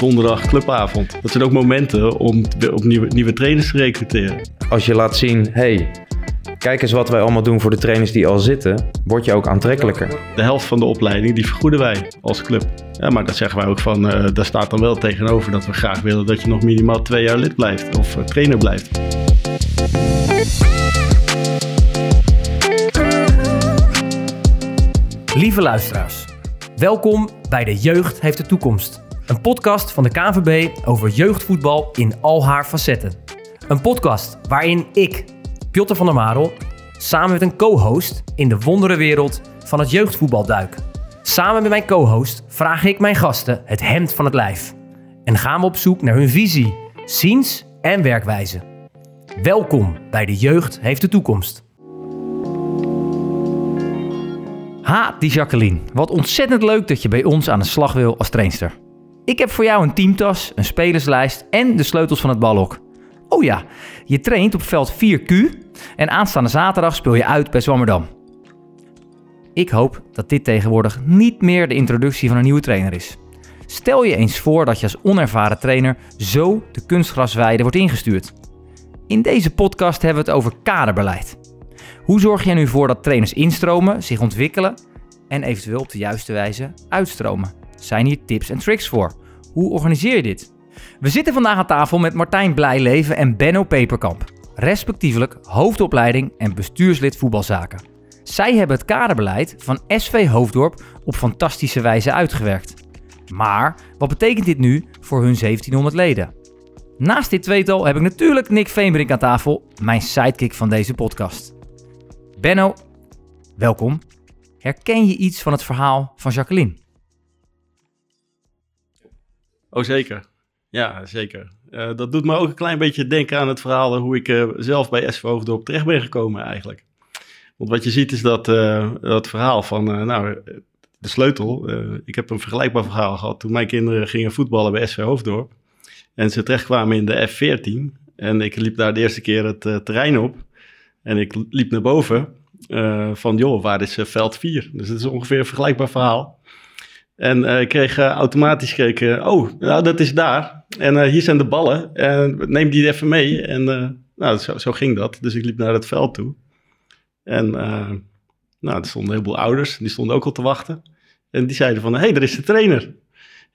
donderdag clubavond. Dat zijn ook momenten om op nieuwe, nieuwe trainers te recruteren. Als je laat zien, hey, kijk eens wat wij allemaal doen voor de trainers die al zitten, word je ook aantrekkelijker. De helft van de opleiding, die vergoeden wij als club. Ja, maar dat zeggen wij ook van, uh, daar staat dan wel tegenover dat we graag willen dat je nog minimaal twee jaar lid blijft of uh, trainer blijft. Lieve luisteraars, welkom bij De Jeugd heeft de toekomst. Een podcast van de KNVB over jeugdvoetbal in al haar facetten. Een podcast waarin ik, Piotr van der Marel, samen met een co-host in de wonderenwereld van het jeugdvoetbal duik. Samen met mijn co-host vraag ik mijn gasten het hemd van het lijf. En gaan we op zoek naar hun visie, ziens en werkwijze. Welkom bij De Jeugd heeft de toekomst. Ha, die Jacqueline. Wat ontzettend leuk dat je bij ons aan de slag wil als trainster. Ik heb voor jou een teamtas, een spelerslijst en de sleutels van het balhok. Oh ja, je traint op veld 4Q en aanstaande zaterdag speel je uit bij Zwammerdam. Ik hoop dat dit tegenwoordig niet meer de introductie van een nieuwe trainer is. Stel je eens voor dat je als onervaren trainer zo de kunstgrasweide wordt ingestuurd. In deze podcast hebben we het over kaderbeleid. Hoe zorg je er nu voor dat trainers instromen, zich ontwikkelen en eventueel op de juiste wijze uitstromen? Zijn hier tips en tricks voor? Hoe organiseer je dit? We zitten vandaag aan tafel met Martijn Blijleven en Benno Peperkamp, respectievelijk hoofdopleiding en bestuurslid voetbalzaken. Zij hebben het kaderbeleid van SV Hoofddorp op fantastische wijze uitgewerkt. Maar wat betekent dit nu voor hun 1700 leden? Naast dit tweetal heb ik natuurlijk Nick Veenbrink aan tafel, mijn sidekick van deze podcast. Benno, welkom. Herken je iets van het verhaal van Jacqueline? Oh, zeker. Ja, zeker. Uh, dat doet me ook een klein beetje denken aan het verhaal hoe ik uh, zelf bij SV Hoofddorp terecht ben gekomen eigenlijk. Want wat je ziet is dat, dat verhaal van, nou, de sleutel. ik heb een vergelijkbaar verhaal gehad toen mijn kinderen gingen voetballen bij SV Hoofddorp. En ze terechtkwamen in de F14. En ik liep daar de eerste keer het terrein op. En ik liep naar boven van, joh, waar is veld 4? Dus het is ongeveer een vergelijkbaar verhaal. En uh, ik kreeg automatisch gekeken, oh, nou, dat is daar. En hier zijn de ballen. En neem die even mee. En nou, zo, zo, ging dat. Dus ik liep naar het veld toe. En nou, er stonden een heleboel ouders. Die stonden ook al te wachten. En die zeiden van, hé, hey, er is de trainer.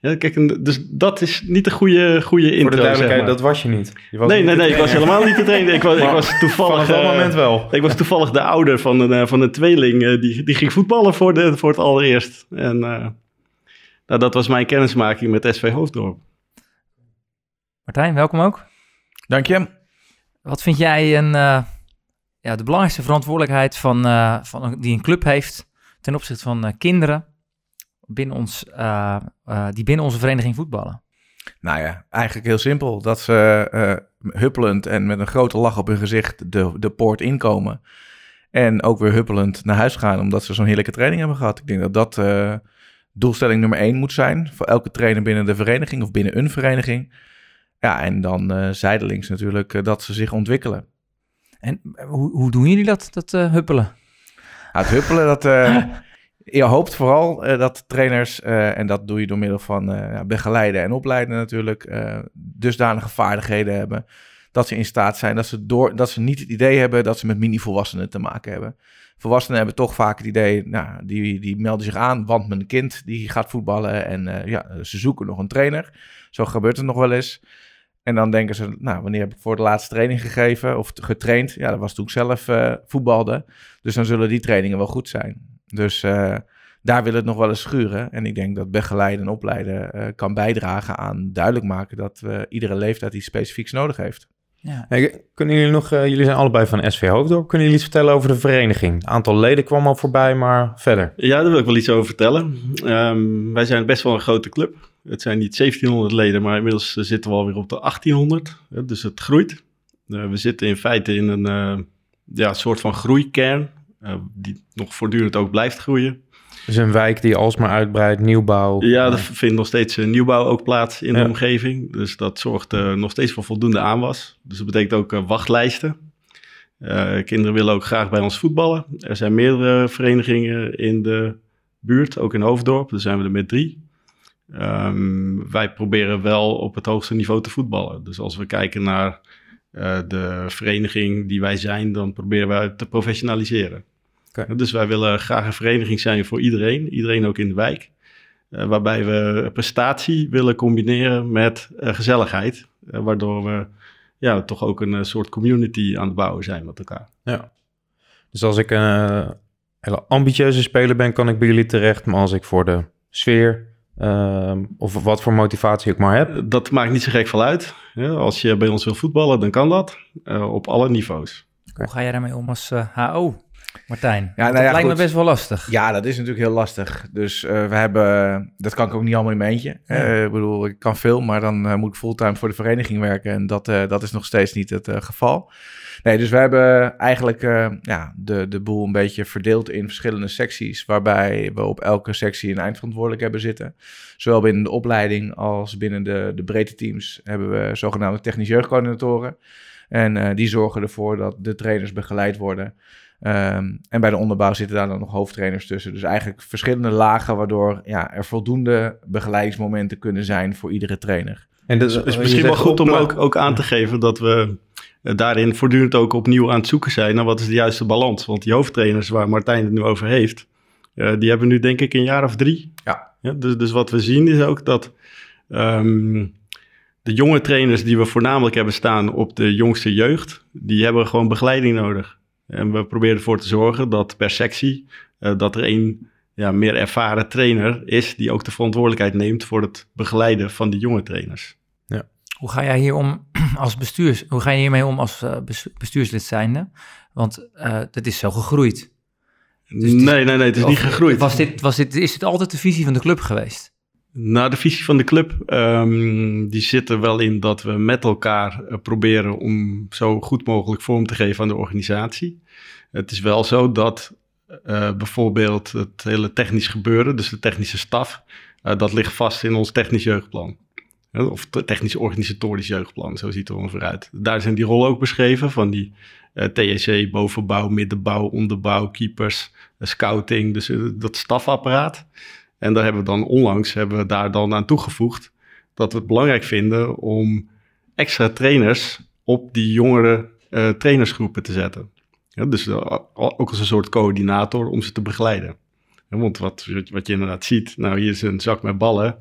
Ja, kijk, dus dat is niet de goede, goede intro, Voor de duidelijkheid, dat was je niet. Je was nee, niet nee, nee, ik was helemaal niet de trainer. Ik was, ik was toevallig... Van dat moment wel. Ik was toevallig de ouder van een, van een tweeling. Die, die ging voetballen voor, de, voor het allereerst. En nou, dat was mijn kennismaking met SV Hoofddorp. Martijn, welkom ook. Dank je. Wat vind jij een, uh, ja, de belangrijkste verantwoordelijkheid van, van, die een club heeft ten opzichte van kinderen binnen ons, uh, uh, die binnen onze vereniging voetballen? Nou ja, eigenlijk heel simpel. Dat ze uh, huppelend en met een grote lach op hun gezicht de, de poort inkomen. En ook weer huppelend naar huis gaan, omdat ze zo'n heerlijke training hebben gehad. Ik denk dat dat doelstelling nummer één moet zijn voor elke trainer binnen de vereniging of binnen een vereniging. Ja, en dan zijdelings natuurlijk dat ze zich ontwikkelen. En hoe, hoe doen jullie dat, dat huppelen? Nou, het huppelen, dat, je hoopt vooral dat trainers, en dat doe je door middel van begeleiden en opleiden natuurlijk, dusdanige vaardigheden hebben. Dat ze in staat zijn, dat ze, door, dat ze niet het idee hebben dat ze met mini-volwassenen te maken hebben. Volwassenen hebben toch vaak het idee, nou, die, die melden zich aan, want mijn kind die gaat voetballen en ja, ze zoeken nog een trainer. Zo gebeurt het nog wel eens. En dan denken ze, nou, wanneer heb ik voor de laatste training gegeven of getraind? Ja, dat was toen ik zelf voetbalde. Dus dan zullen die trainingen wel goed zijn. Dus uh, daar wil het nog wel eens schuren. En ik denk dat begeleiden en opleiden uh, kan bijdragen aan duidelijk maken dat uh, iedere leeftijd iets specifieks nodig heeft. Ja. Hey, kunnen jullie nog, jullie zijn allebei van SV Hoofddorp, kunnen jullie iets vertellen over de vereniging? Het aantal leden kwam al voorbij, maar verder. Ja, daar wil ik wel iets over vertellen. Um, wij zijn best wel een grote club. Het zijn niet 1700 leden, maar inmiddels zitten we alweer op de 1800. Dus het groeit. we zitten in feite in een ja, soort van groeikern. Uh, die nog voortdurend ook blijft groeien. Dus een wijk die alsmaar uitbreidt, nieuwbouw. Ja, er vindt nog steeds uh, nieuwbouw ook plaats in de omgeving. Dus dat zorgt uh, nog steeds voor voldoende aanwas. Dus dat betekent ook wachtlijsten. kinderen willen ook graag bij ons voetballen. Er zijn meerdere verenigingen in de buurt, ook in Hoofddorp. Daar zijn we er met drie. Ehm, wij proberen wel op het hoogste niveau te voetballen. Dus als we kijken naar eh, de vereniging die wij zijn, dan proberen wij te professionaliseren. Oké. Dus wij willen graag een vereniging zijn voor iedereen, iedereen ook in de wijk. Eh, waarbij we prestatie willen combineren met eh, gezelligheid. eh, waardoor we ja, toch ook een soort community aan het bouwen zijn met elkaar. Ja. Dus als ik een hele ambitieuze speler ben, kan ik bij jullie terecht. Maar als ik voor de sfeer ehm, of wat voor motivatie ik maar heb. Dat maakt niet zo gek veel uit. Ja, als je bij ons wil voetballen, dan kan dat eh, op alle niveaus. Hoe ga jij daarmee om als eh, HO, Martijn? nou dat ja, lijkt goed. me best wel lastig. Ja, dat is natuurlijk heel lastig. Dus eh, we hebben, dat kan ik ook niet allemaal in mijn eentje. Ik bedoel, ik kan veel, maar dan eh, moet ik fulltime voor de vereniging werken. En dat, eh, dat is nog steeds niet het geval. Nee, dus we hebben eigenlijk ja, de, de boel een beetje verdeeld in verschillende secties. Waarbij we op elke sectie een eindverantwoordelijk hebben zitten. Zowel binnen de opleiding als binnen de, de breedte teams hebben we zogenaamde technisch jeugdcoördinatoren. En die zorgen ervoor dat de trainers begeleid worden. Ehm, en bij de onderbouw zitten daar dan nog hoofdtrainers tussen. Dus eigenlijk verschillende lagen waardoor ja, er voldoende begeleidingsmomenten kunnen zijn voor iedere trainer. En dat Het is misschien wel goed om ook, ook aan te geven dat we eh, daarin voortdurend ook opnieuw aan het zoeken zijn naar wat is de juiste balans. Want die hoofdtrainers waar Martijn het nu over heeft, eh, die hebben nu denk ik een jaar of drie. Ja. dus, dus wat we zien is ook dat ehm, de jonge trainers die we voornamelijk hebben staan op de jongste jeugd, die hebben gewoon begeleiding nodig. En we proberen ervoor te zorgen dat per sectie, eh, dat er een ja, meer ervaren trainer is die ook de verantwoordelijkheid neemt voor het begeleiden van die jonge trainers. Hoe ga jij hier om als bestuurs? Hoe ga je hiermee om als eh, bes- bestuurslid zijnde? Want eh het is zo gegroeid. Dus is- nee, nee, nee, het is niet gegroeid. Was dit, was dit, is dit altijd de visie van de club geweest? Nou, de visie van de club, ehm, die zit er wel in dat we met elkaar eh, proberen om zo goed mogelijk vorm te geven aan de organisatie. Het is wel zo dat eh, bijvoorbeeld het hele technisch gebeuren, dus de technische staf, eh, dat ligt vast in ons technisch jeugdplan. Of te- technisch organisatorisch jeugdplan, zo ziet het er ongeveer uit. Daar zijn die rollen ook beschreven van die eh TSC, bovenbouw, middenbouw, onderbouw, keepers, scouting, dus dat stafapparaat. En daar hebben we dan onlangs hebben we daar dan aan toegevoegd dat we het belangrijk vinden om extra trainers op die jongere eh, trainersgroepen te zetten. Ja, dus eh, ook als een soort coördinator om ze te begeleiden. Want wat, wat je inderdaad ziet, nou hier is een zak met ballen,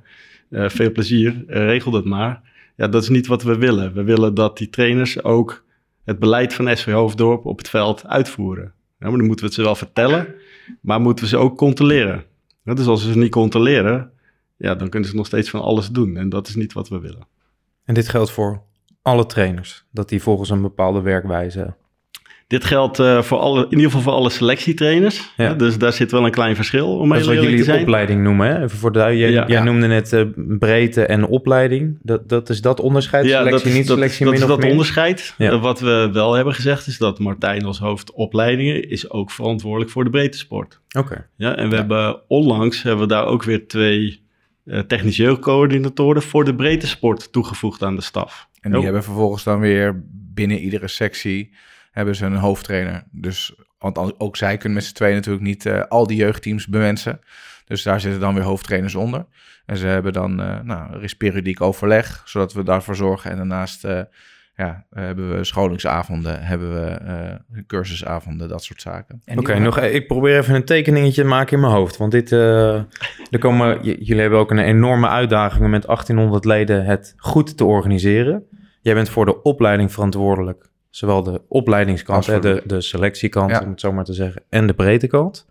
eh, veel plezier, regel dat maar. Ja, dat is niet wat we willen. We willen dat die trainers ook het beleid van SV Hoofddorp op het veld uitvoeren. Maar dan moeten we het ze wel vertellen, maar moeten we ze ook controleren. Ja, dus als we ze niet controleren, ja, dan kunnen ze nog steeds van alles doen. En dat is niet wat we willen. En dit geldt voor alle trainers. Dat die volgens een bepaalde werkwijze. Dit geldt eh, voor alle, in ieder geval voor alle selectietrainers. Ja. Dus daar zit wel een klein verschil om Dat is wat jullie zijn. opleiding noemen. Hè? Even voor de, jij, Ja. jij noemde net eh, breedte en opleiding. Dat, dat is dat onderscheid? Ja, selectie, dat niet dat, selectie, dat, min is of dat meer? onderscheid. Ja. Eh, wat we wel hebben gezegd is dat Martijn als hoofd opleidingen is ook verantwoordelijk voor de breedte sport. Oké. Ja, en we hebben onlangs hebben we daar ook weer twee eh technisch jeugdcoördinatoren voor de breedte sport toegevoegd aan de staf. En die Oh. hebben vervolgens dan weer binnen iedere sectie hebben ze een hoofdtrainer. Dus, want ook zij kunnen met z'n tweeën natuurlijk niet eh, al die jeugdteams bewensen. Dus daar zitten dan weer hoofdtrainers onder. En ze hebben dan, eh, nou, er is periodiek overleg, zodat we daarvoor zorgen. En daarnaast eh, ja, hebben we scholingsavonden, hebben we eh, cursusavonden, dat soort zaken. En Oké, nog, e- ik probeer even een tekeningetje te maken in mijn hoofd. Want dit, eh, er komen, jullie hebben ook een enorme uitdaging om met 1800 leden het goed te organiseren. Jij bent voor de opleiding verantwoordelijk. Zowel de opleidingskant, hè, de, de selectiekant, Ja. om het zo maar te zeggen, en de breedtekant.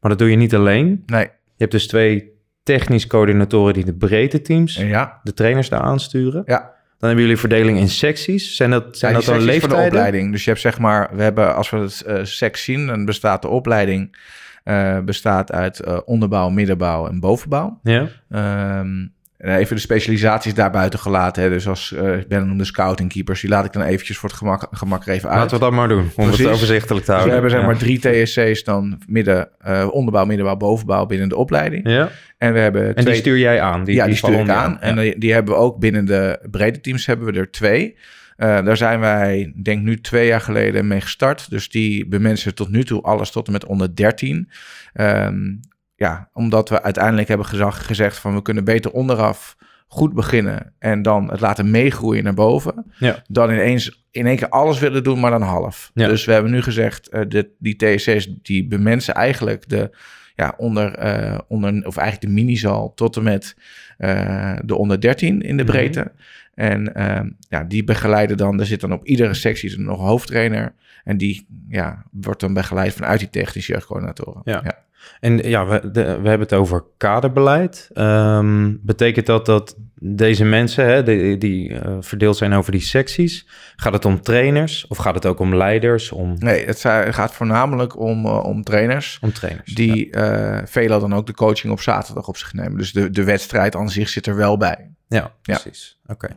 Maar dat doe je niet alleen. Nee, Je hebt dus twee technisch coördinatoren die de breedte teams, ja, de trainers daar aansturen. ja. Dan hebben jullie verdeling in secties. Zijn dat, zijn Ja, dat dan voor de leeftijden? opleiding. Dus je hebt zeg maar, we hebben als we het eh seks zien, dan bestaat de opleiding eh, bestaat uit eh, onderbouw, middenbouw en bovenbouw. Ja. Ehm, even de specialisaties daarbuiten gelaten. Hè. Dus als eh Ben noemde scouting keepers, die laat ik dan eventjes voor het gemak, gemak er even uit. Laten we dat maar doen, om Precies. het overzichtelijk te dus we houden. hebben zeg maar drie TSC's dan midden, eh, onderbouw, middenbouw, bovenbouw binnen de opleiding. Ja, En we hebben en twee die stuur jij aan? ja, die stuur ik aan. En die, die hebben we ook binnen de brede teams hebben we er twee. Eh, daar zijn wij, denk nu twee jaar geleden mee gestart. Dus die bemensen tot nu toe alles tot en met onder 13. Ehm, ja, omdat we uiteindelijk hebben gezag, gezegd van we kunnen beter onderaf goed beginnen en dan het laten meegroeien naar boven, Ja. dan ineens in één keer alles willen doen, maar dan half. Ja. Dus we hebben nu gezegd, eh de, die TSC's die bemensen eigenlijk de ja, onder, eh, onder, of eigenlijk de minizal tot en met eh, de onder 13 in de Mhm. breedte. En ehm, ja, die begeleiden dan, er zit dan op iedere sectie nog een hoofdtrainer. En die ja, wordt dan begeleid vanuit die technische jeugdcoördinatoren. Ja. En ja, we, de, we hebben het over kaderbeleid. Ehm, betekent dat dat deze mensen, hè, die, die eh, verdeeld zijn over die secties, gaat het om trainers of gaat het ook om leiders, om, Nee, het gaat voornamelijk om, eh, om trainers. om trainers? Die eh veelal dan ook de coaching op zaterdag op zich nemen. Dus de, de wedstrijd aan zich zit er wel bij. Ja, precies. Oké.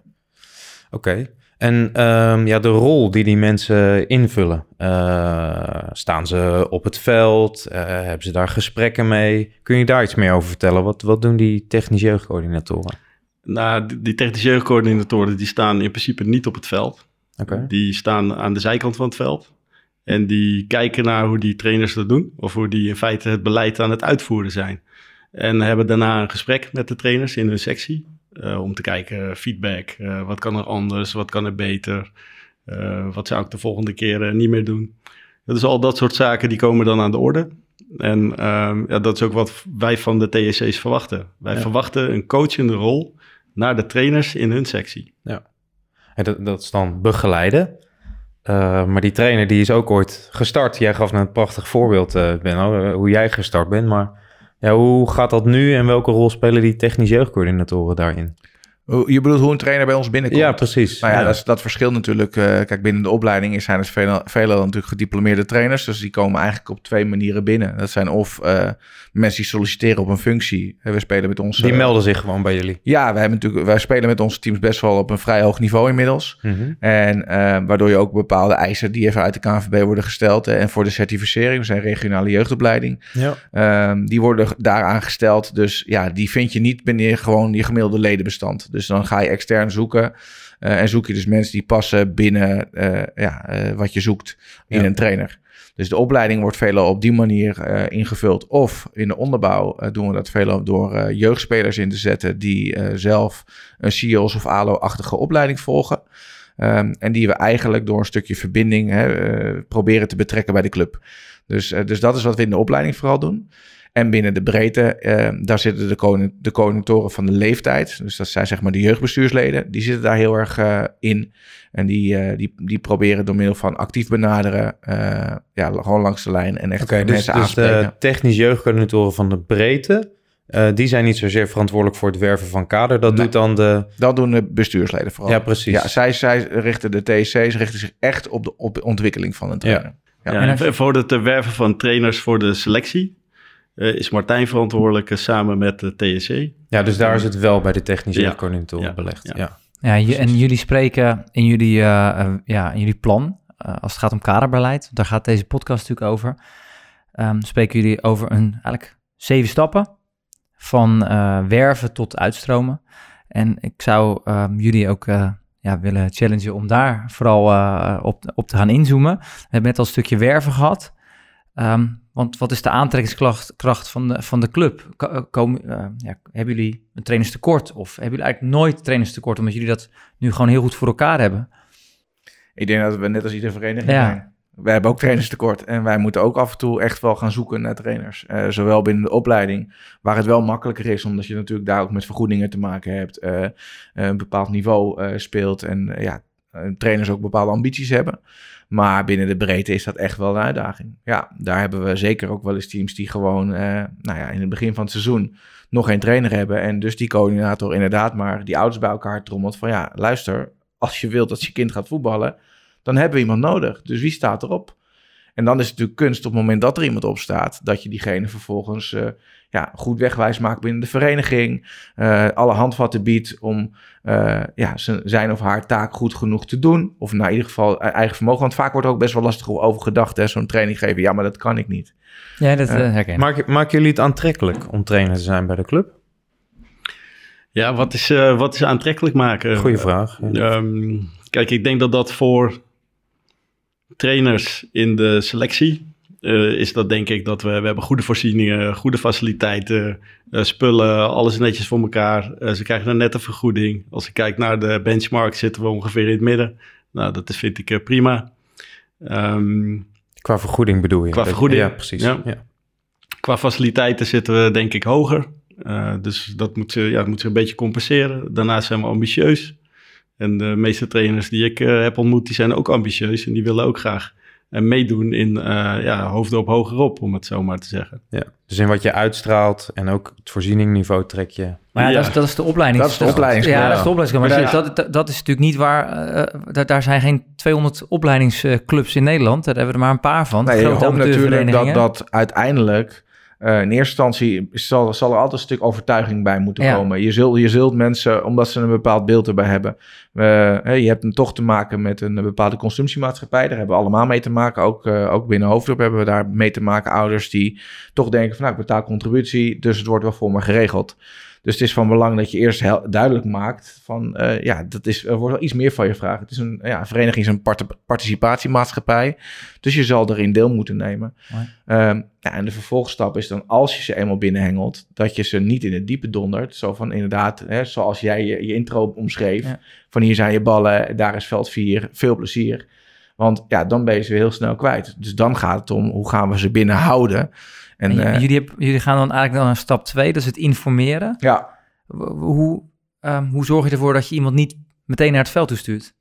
Oké. En ehm, ja, de rol die die mensen invullen. eh, staan ze op het veld? Eh, hebben ze daar gesprekken mee? Kun je daar iets meer over vertellen? Wat, wat doen die technisch jeugdcoördinatoren? Nou, die- die technische jeugdcoördinatoren die staan in principe niet op het veld. Oké. Die staan aan de zijkant van het veld. En die kijken naar hoe die trainers dat doen. Of hoe die in feite het beleid aan het uitvoeren zijn. En hebben daarna een gesprek met de trainers in hun sectie. Eh, om te kijken, eh, feedback. eh, wat kan er anders? Wat kan er beter? Wat zou ik de volgende keer niet meer doen? Dus al dat soort zaken die komen dan aan de orde. En ehm, ja, dat is ook wat wij van de TSC's verwachten. Wij Ja. verwachten een coachende rol naar de trainers in hun sectie. En dat, dat is dan begeleiden. Maar die trainer die is ook ooit gestart. Jij gaf net een prachtig voorbeeld, Benno, hoe jij gestart bent. Maar hoe gaat dat nu en welke rol spelen die technisch jeugdcoördinatoren daarin? Je bedoelt hoe een trainer bij ons binnenkomt? Ja, precies. Nou ja, Dat, is- dat verschilt natuurlijk. eh, kijk, binnen de opleiding zijn het veel, veelal natuurlijk gediplomeerde trainers. Dus die komen eigenlijk op twee manieren binnen. Dat zijn of eh, mensen die solliciteren op een functie. Eh, We spelen met ons... Die melden zich gewoon bij jullie. Ja, wij, hebben natuurlijk, wij spelen met onze teams best wel op een vrij hoog niveau inmiddels. Mhm. En waardoor je ook bepaalde eisen die even uit de KNVB worden gesteld. en voor de certificering, we zijn regionale jeugdopleiding. Ja. Ehm, die worden daaraan gesteld. Dus ja, die vind je niet binnen gewoon je gemiddelde ledenbestand. Dus dan ga je extern zoeken. eh, en zoek je dus mensen die passen binnen eh, ja, eh, wat je zoekt in Ja. een trainer. Dus de opleiding wordt veelal op die manier ingevuld. Of in de onderbouw doen we dat veelal door jeugdspelers in te zetten... die zelf een CIO's of ALO-achtige opleiding volgen. Ehm, en die we eigenlijk door een stukje verbinding hè, proberen te betrekken bij de club. Dus, dus dat is wat we in de opleiding vooral doen. En binnen de breedte, eh, daar zitten de, koning, de coördinatoren van de leeftijd. Dus dat zijn zeg maar de jeugdbestuursleden. Die zitten daar heel erg eh, in. En die, eh, die, die proberen door middel van actief benaderen, eh, ja, gewoon langs de lijn en echt dus, mensen dus aanspreken. de technisch jeugdcoördinatoren van de breedte, eh, die zijn niet zozeer verantwoordelijk voor het werven van kader. Dat Nee. doet dan de... Dat doen de bestuursleden vooral. Ja, precies. Ja, zij, zij richten de TC's richten zich echt op de op de ontwikkeling van een trainer. Ja. Ja, En en als- voor het werven van trainers voor de selectie eh, is Martijn verantwoordelijk eh, samen met de TSC. Ja, dus daar is het wel bij de technische Ja. Ja. belegd. Ja. Ja. Ja, je- en jullie spreken in jullie, eh, eh, ja, in jullie plan, eh, als het gaat om kaderbeleid, daar gaat deze podcast natuurlijk over, ehm, spreken jullie over een eigenlijk zeven stappen van eh, werven tot uitstromen. En ik zou ehm, jullie ook eh, ja, willen challengen om daar vooral eh, op, op te gaan inzoomen. We hebben net al een stukje werven gehad. Ehm, want wat is de aantrekkingskracht kracht van, de, van de club? Eh, Komen, eh, ja, hebben jullie een trainerstekort? Of hebben jullie eigenlijk nooit trainerstekort, omdat jullie dat nu gewoon heel goed voor elkaar hebben? Ik denk dat we net als iedere vereniging Ja. zijn. Wij hebben ook trainerstekort en wij moeten ook af en toe echt wel gaan zoeken naar trainers. Eh, zowel binnen de opleiding, waar het wel makkelijker is, omdat je natuurlijk daar ook met vergoedingen te maken hebt, een bepaald niveau speelt en ja, trainers ook bepaalde ambities hebben. Maar binnen de breedte is dat echt wel een uitdaging. Ja, daar hebben we zeker ook wel eens teams die gewoon, eh, nou ja, in het begin van het seizoen nog geen trainer hebben. En dus die coördinator inderdaad maar die ouders bij elkaar trommelt van ja, luister, als je wilt dat je kind gaat voetballen, dan hebben we iemand nodig. Dus wie staat erop? En dan is het natuurlijk kunst op het moment dat er iemand op staat, dat je diegene vervolgens eh, ja, goed wegwijs maakt binnen de vereniging, eh, alle handvatten biedt om eh, ja, zijn of haar taak goed genoeg te doen. Of naar ieder geval eh, eigen vermogen. Want vaak wordt er ook best wel lastig over gedacht. hè, Zo'n training geven, ja, maar dat kan ik niet. Ja, dat eh, herken ik. Maak, maken jullie het aantrekkelijk om trainer te zijn bij de club? Ja, wat is, eh, wat is aantrekkelijk maken? Goeie vraag. Ehm, kijk, ik denk dat dat voor trainers in de selectie eh, is dat denk ik dat we, we hebben goede voorzieningen, goede faciliteiten, eh, spullen, alles netjes voor elkaar. Eh, ze krijgen een nette vergoeding. Als ik kijk naar de benchmark zitten we ongeveer in het midden. Nou, dat vind ik prima. Ehm, Qua vergoeding bedoel je? Qua vergoeding, Ja, precies. ja. Ja. qua faciliteiten zitten we denk ik hoger. Dus dat moet, ze, ja, dat moet ze een beetje compenseren. Daarnaast zijn we ambitieus. En de meeste trainers die ik heb ontmoet, die zijn ook ambitieus. En die willen ook graag eh, meedoen in eh ja, hoofden op hogerop, om het zo maar te zeggen. Ja. Dus in wat je uitstraalt en ook het voorzieningniveau trek je. Maar ja, Ja. Dat, is, dat is de opleiding. Dat is de opleidings- Ja, dat is de opleiding. Maar Ja. dat, dat, dat is natuurlijk niet waar. eh, daar, daar zijn geen 200 opleidingsclubs in Nederland. Daar hebben we er maar een paar van. Nee, je hoopt natuurlijk dat, dat uiteindelijk... eh, in eerste instantie zal, zal er altijd een stuk overtuiging bij moeten Ja. komen. Je zult, je zult mensen, omdat ze een bepaald beeld erbij hebben... eh, je hebt toch te maken met een bepaalde consumptiemaatschappij. Daar hebben we allemaal mee te maken. Ook, eh, ook binnen Hoofddorp hebben we daar mee te maken. Ouders die toch denken van nou, ik betaal contributie... dus het wordt wel voor me geregeld. Dus het is van belang dat je eerst duidelijk maakt van uh, ja, dat is, er wordt wel iets meer van je gevraagd. Het is een, ja, een vereniging is een part participatiemaatschappij. Dus je zal erin deel moeten nemen. Um, ja, en de vervolgstap is dan als je ze eenmaal binnenhengelt, dat je ze niet in het diepe dondert. Zo van inderdaad, hè, zoals jij je, je intro omschreef. Ja. Van hier zijn je ballen, daar is veld 4, veel plezier. Want ja, dan ben je ze heel snel kwijt. Dus dan gaat het om hoe gaan we ze binnenhouden. En, en uh, jullie, jullie, gaan dan eigenlijk dan naar stap 2, dat is het informeren. Ja. Hoe, um, hoe zorg je ervoor dat je iemand niet meteen naar het veld toestuurt?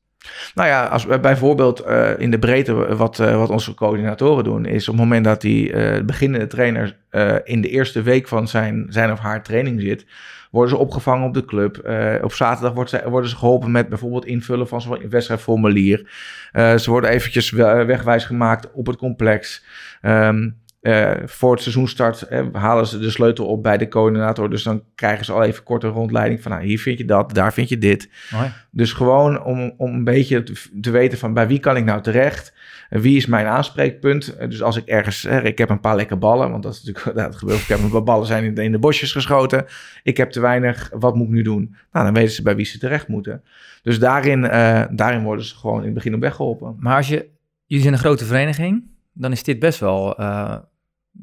Nou ja, als we bijvoorbeeld uh, in de breedte wat, uh, wat onze coördinatoren doen, is op het moment dat die uh, beginnende trainer in de eerste week van zijn, zijn of haar training zit, worden ze opgevangen op de club. op zaterdag wordt ze, worden ze geholpen met bijvoorbeeld invullen van zo'n wedstrijdformulier. ze worden eventjes wegwijs gemaakt op het complex. Um, uh, voor het seizoenstart uh, halen ze de sleutel op bij de coördinator. Dus dan krijgen ze al even kort een rondleiding van... Nou, hier vind je dat, daar vind je dit. Mooi. Dus gewoon om, om een beetje te, te, weten van... bij wie kan ik nou terecht? Uh, wie is mijn aanspreekpunt? dus als ik ergens... ik heb een paar lekke ballen, want dat is natuurlijk... Dat gebeurt, ik heb een paar ballen zijn in de, in de bosjes geschoten. Ik heb te weinig, wat moet ik nu doen? Nou, dan weten ze bij wie ze terecht moeten. Dus daarin, eh, daarin worden ze gewoon in het begin op weg geholpen. Maar als je... Jullie zijn een grote vereniging... dan is dit best wel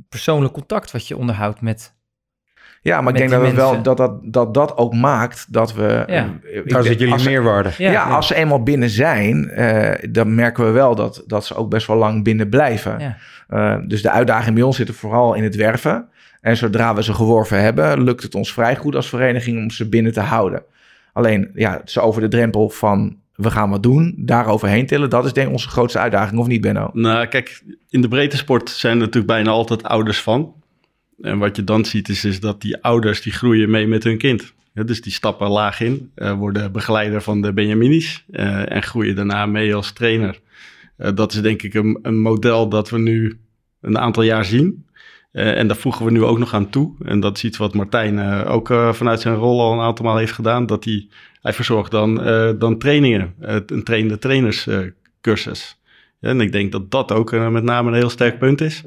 persoonlijk contact wat je onderhoudt met. Ja, maar ik denk dat, het wel, dat, dat, dat dat ook maakt dat we. Ja. Daar zit jullie meerwaarde. Ja, ja, als ze eenmaal binnen zijn, uh, dan merken we wel dat, dat ze ook best wel lang binnen blijven. Ja. Uh, dus de uitdaging bij ons zit er vooral in het werven. En zodra we ze geworven hebben, lukt het ons vrij goed als vereniging om ze binnen te houden. Alleen, ja, ze over de drempel van we gaan wat doen, daaroverheen tillen. Dat is denk ik onze grootste uitdaging, of niet Benno? Nou, kijk, in de breedte sport zijn er natuurlijk bijna altijd ouders van. En wat je dan ziet is, is dat die ouders die groeien mee met hun kind. Dus die stappen laag in, uh, worden begeleider van de Benjaminis uh, en groeien daarna mee als trainer. Uh, dat is denk ik een, een, model dat we nu een aantal jaar zien. Uh, en daar voegen we nu ook nog aan toe. En dat is iets wat Martijn uh, ook uh, vanuit zijn rol al een aantal maal heeft gedaan. Dat hij, hij verzorgt dan, dan trainingen, een trainende trainerscursus. Ja, en ik denk dat dat ook met name een heel sterk punt is.